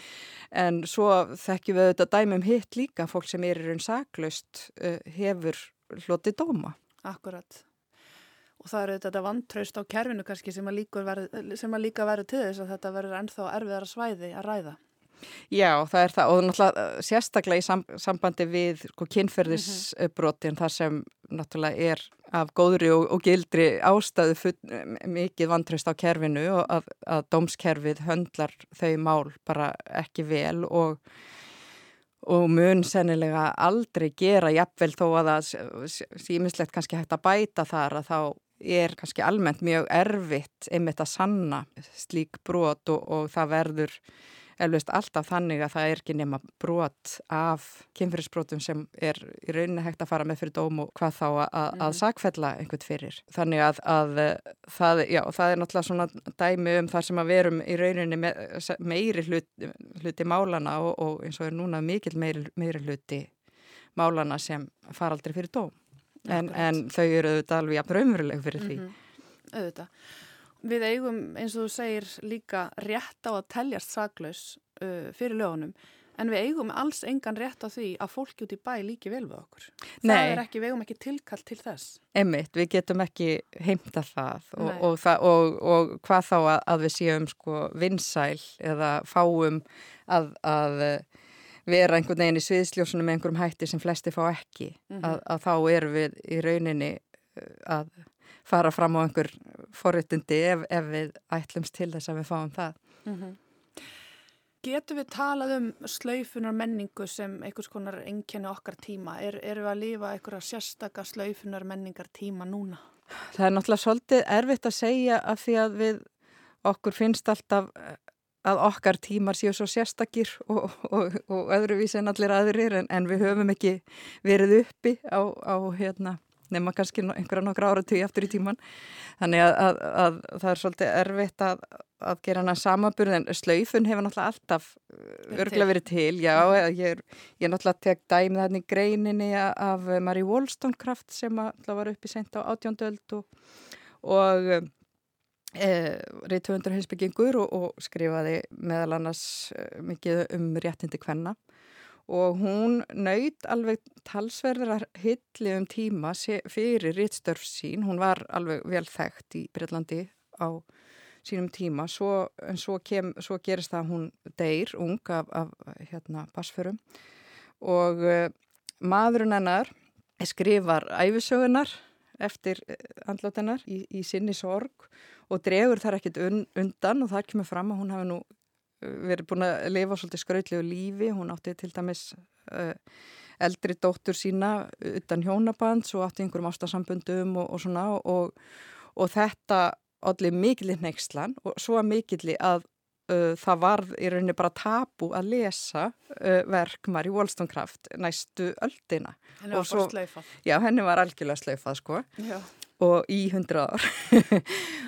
en svo þekkjum við auðvitað dæmum hitt líka fólk sem er raun saklust uh, hefur hlotið dóma. Akkurat og það eru þetta vantraust á kerfinu kannski sem að líka verður til þess að þetta verður ennþá erfiðara svæði að ræða. Já, það er það og náttúrulega eh, sérstaklega í sam, sambandi við sko, kynferðisbrotin mm -hmm. þar sem náttúrulega er af góðri og, og gildri ástæðu full, mikið vantraust á kerfinu og að, að dómskerfið höndlar þau mál bara ekki vel og, og mun sennilega aldrei gera jafnvel þó að það símislegt kannski hægt að bæta þar að þá er kannski almennt mjög erfitt einmitt að sanna slík brot og, og það verður eflaust alltaf þannig að það er ekki nema brot af kynfyrirsbrotum sem er í rauninni hægt að fara með fyrir dóm og hvað þá að, að mhm. sakfella einhvern fyrir. Þannig að, að það, já, það er náttúrulega svona dæmi um þar sem að verum í rauninni me, meiri hluti, hluti málana og, og eins og er núna mikil meiri, meiri hluti málana sem fara aldrei fyrir dóm. En, en þau eru auðvitað alveg jafn raunveruleg fyrir því. Mm -hmm. Auðvitað. Við eigum, eins og þú segir, líka rétt á að teljast saklaus uh, fyrir lögunum, en við eigum alls engan rétt á því að fólki út í bæ líki vel við okkur. Nei. Það er ekki, við eigum ekki tilkall til þess. Emmitt, við getum ekki heimta það og, og, og, og hvað þá að, að við séum sko vinsæl eða fáum að, að vera einhvern veginn í sviðsljósunum með einhverjum hætti sem flesti fá ekki, mm -hmm. að, að þá erum við í rauninni uh, að fara fram á einhver forréttindi ef, ef við ætlumst til þess að við fáum það. Mm -hmm. Getur við talað um slaufunar menningu sem einhvers konar enginni okkar tíma? Er, er við að lifa einhverja sérstakar slaufunar menningar tíma núna? Það er náttúrulega svolítið erfitt að segja af því að við okkur finnst alltaf að okkar tímar séu svo sérstakir og, og, og öðruvísi en allir aðrir en, en við höfum ekki verið uppi á, á hérna nema kannski einhverja nokkra ára tíu eftir í tíman þannig að, að, að það er svolítið erfitt að, að gera hana samaburð en slaufun hefur náttúrulega alltaf uh, örglega verið til, já, ég er, ég er náttúrulega tek dæmið þarna í greininni af Marie Wollstonecraft sem var upp í sent á átjóndöld og, og e, reytöfundur heimsbyggingur og, og skrifaði meðal annars e, mikið um réttindi kvenna og hún nöyt alveg talsverðar hilli um tíma fyrir rittstörf sín, hún var alveg vel þekkt í Breitlandi á sínum tíma, svo, en svo, kem, svo gerist það að hún deyr ung af, af hérna, basförum og uh, maðurinn hennar skrifar æfisögunar eftir eh, andlátennar í, í sinni sorg og dregur þar ekkit un, undan. Og það kemur fram að hún hafi nú verið búin að lifa svolítið skrautlegu lífi, hún átti til dæmis uh, eldri dóttur sína utan hjónabands og átti einhverjum ástasambundum og, og svona og, og þetta allir mikillir neykslan og svo mikillir að uh, það var í rauninni bara tabu að lesa uh, verk Mari Wollstonecraft næstu öldina. Henni var bara sleifað. Já, henni var algjörlega sleifað sko. Já og í hundra ár.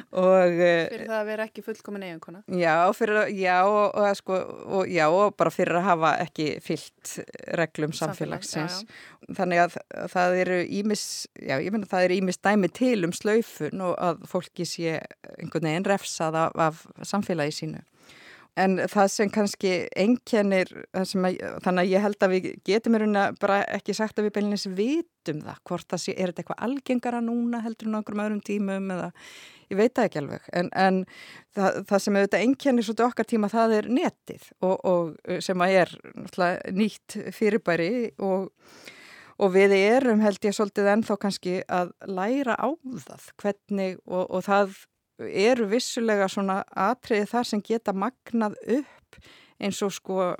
Og, eh, fyrir það að vera ekki fullkomin eiginkona. Já, fyrir, já, og, og, sko, og já, og bara fyrir að hafa ekki fyllt reglum samfélagsins. Samfélag, já, já. þannig að það eru ímis það eru ímis dæmi til um slaufun og að fólki sé einhvern veginn refsað af, af samfélagi sínu En það sem kannski enkenir, þannig að ég held að við getum bara ekki sagt að við beilinins vitum það, hvort það sé, er þetta eitthvað algengara núna heldur en okkur um öðrum tímum eða ég veit það ekki alveg. En, en það, það sem auðvitað enkenir svolítið okkar tíma það er netið og, og sem að er nýtt fyrirbæri og, og við erum held ég svolítið ennþá kannski að læra á það hvernig og, og það eru vissulega svona atriði þar sem geta magnað upp eins og sko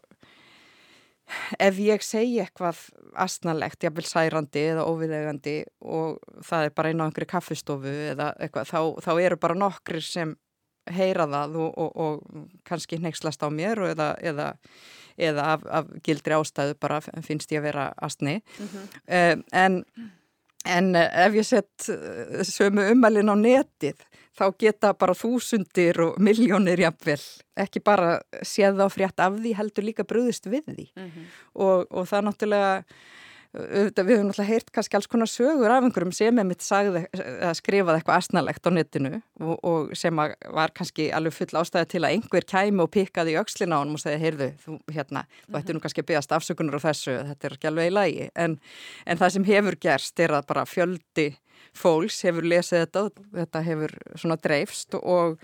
ef ég segi eitthvað asnalegt, jafnvel særandi eða óviðegandi og það er bara einn á einhverju kaffistofu eða eitthvað, þá, þá eru bara nokkrir sem heyra það og, og, og kannski nexlast á mér eða, eða, eða af, af gildri ástæðu bara finnst ég að vera asni mm -hmm. um, en En ef ég sett sömu umælinn á netið þá geta bara þúsundir og miljónir jafnvel ekki bara séð á frétt af því heldur líka bröðist við því mm -hmm. og, og það náttúrulega við höfum náttúrulega heyrt kannski alls konar sögur af einhverjum sem er mitt sagði að skrifaði eitthvað asnalegt á netinu og, og sem var kannski alveg full ástæði til að einhver kæmi og pikkaði í aukslina á hann og segði, heyrðu, þú hérna þú ætti nú kannski að byggast afsökunar á þessu þetta er ekki alveg í lagi, en, en það sem hefur gerst er að bara fjöldi fólks hefur lesið þetta þetta hefur svona dreifst og,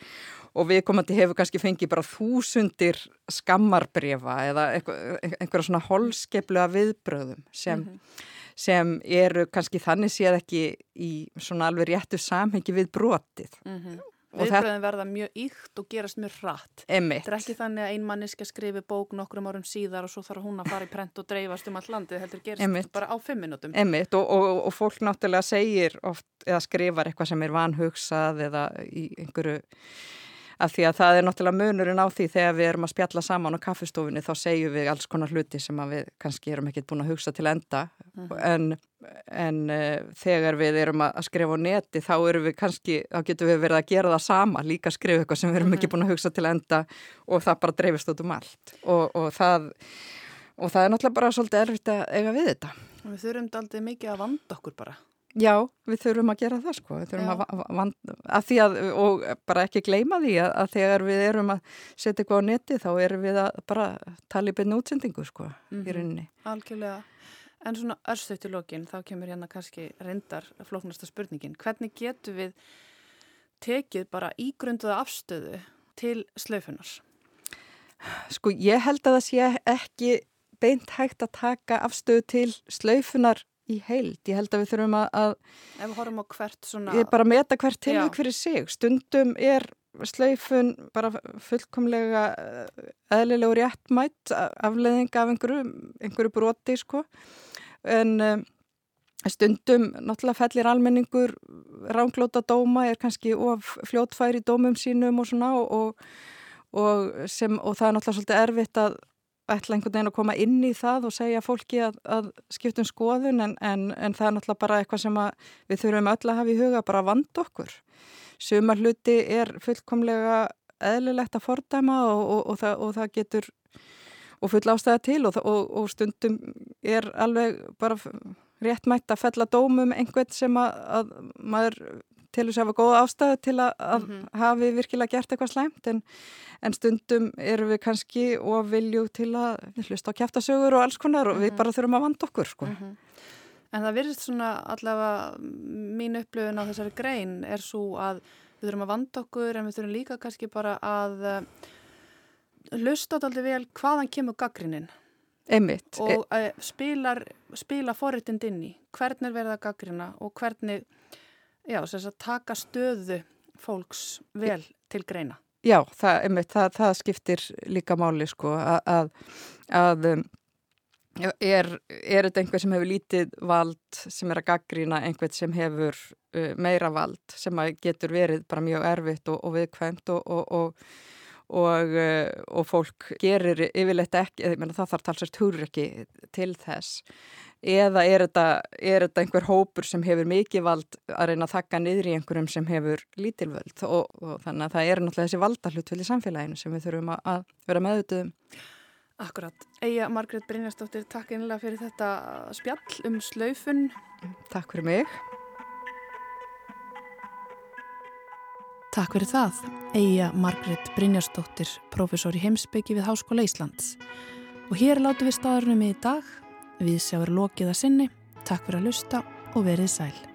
og viðkomandi hefur kannski fengið bara þúsundir skammarbrifa eða einhverja svona holskeplega viðbröðum sem, mm -hmm. sem eru kannski þannig séð ekki í svona alveg réttu samhengi við brotið. Mm -hmm. Viðbröðin verða mjög ykt og gerast mjög rætt. Emmitt. Það er ekki þannig að ein manniska skrifi bók nokkrum árum síðar og svo þarf hún að fara í prent og dreifast um all landið. Þetta gerist Einmitt. bara á fimm minútum. Emmitt og, og, og fólk náttúrulega segir oft eða skrifar eitthvað sem er vanhugsað eða í einhverju af því að það er náttúrulega munurinn á því þegar við erum að spjalla saman á kaffistofunni þá segjum við alls konar hluti sem við kannski erum ekkert búin að hugsa til enda -huh. en, en uh, þegar við erum að skrifa á neti þá erum við kannski, þá getum við verið að gera það sama, líka skrifa eitthvað sem við erum -huh. ekki búin að hugsa til enda og það bara dreifist út um allt og, og það og það er náttúrulega bara svolítið erfitt að eiga við þetta. Við þurfum aldrei mikið að vanda okkur bara. Já, við þurfum að gera það sko, við þurfum að, að, að því að, og bara ekki gleyma því að, að þegar við erum að setja eitthvað á neti þá erum við að bara tala í byrnu útsendingu sko, mm -hmm. í mhm. rauninni. Algjörlega, en svona örstuðt í lokin, þá kemur hérna kannski reyndar flóknasta spurningin, hvernig getur við tekið bara ígrunduða afstöðu til slöfunars? Sko, ég held að það sé ekki beint hægt að taka afstöðu til slöfunar í heild. Ég held að við þurfum að, að Ef við horfum á hvert svona... Ég er bara að meta hvert tilvík fyrir sig. Stundum er slaufun bara fullkomlega eh, eðlilega og réttmætt afleðing af einhverju, einhverju broti sko. En um, stundum náttúrulega fellir almenningur ránglóta dóma, er kannski of fljótfæri dómum sínum og svona og, og, sem, og það er náttúrulega svolítið erfitt að ætla einhvern veginn að koma inn í það og segja fólki að, að skiptum skoðun en, en, en það er náttúrulega bara eitthvað sem við þurfum öll að hafa í huga bara að vanda okkur. Sumar hluti er fullkomlega eðlilegt að fordæma og, og, og, það, og það getur og full ástæða til og stundum er alveg bara réttmætt að fella dómum einhvern sem að, að maður til þess að hafa góða ástæðu til að, að mm -hmm. hafi virkilega gert eitthvað slæmt en, en stundum erum við kannski og vilju til að hlusta á kæftasögur og alls konar og mm -hmm. við mhm. bara þurfum að vanda okkur sko. Mm -hmm. En það virðist svona allavega mín upplöfun á þessari grein er svo að við þurfum að vanda okkur en við þurfum líka kannski bara að uh, hlusta þetta vel hvaðan kemur gaggrinnin Einmitt. og uh, spilar, spila forréttind inn í hvernig er verið að gaggrina og hvernig Já, þess að taka stöðu fólks vel til greina. Já, það, einmitt, það, það skiptir líka máli sko að, að um, er, er þetta einhver sem hefur lítið vald sem er að gaggrína einhvern sem hefur uh, meira vald sem getur verið bara mjög erfitt og, og viðkvæmt og, og, og uh, fólk gerir yfirleitt ekki, það þarf talsast húr ekki til þess eða er þetta, er þetta einhver hópur sem hefur mikið vald að reyna að þakka niður í einhverjum sem hefur lítilvöld og, og þannig að það er náttúrulega þessi valdahlutvöld í samfélaginu sem við þurfum að vera meðutuðum. Akkurat. Eija Margret Brynjarsdóttir, takk einlega fyrir þetta spjall um slaufun. Takk fyrir mig. Takk fyrir það. Eija Margret Brynjarsdóttir, professor í heimsbyggi við Háskóla Íslands. Og hér látu við staðurnum í dag Við sjáum lokið að sinni, takk fyrir að lusta og verið sæl.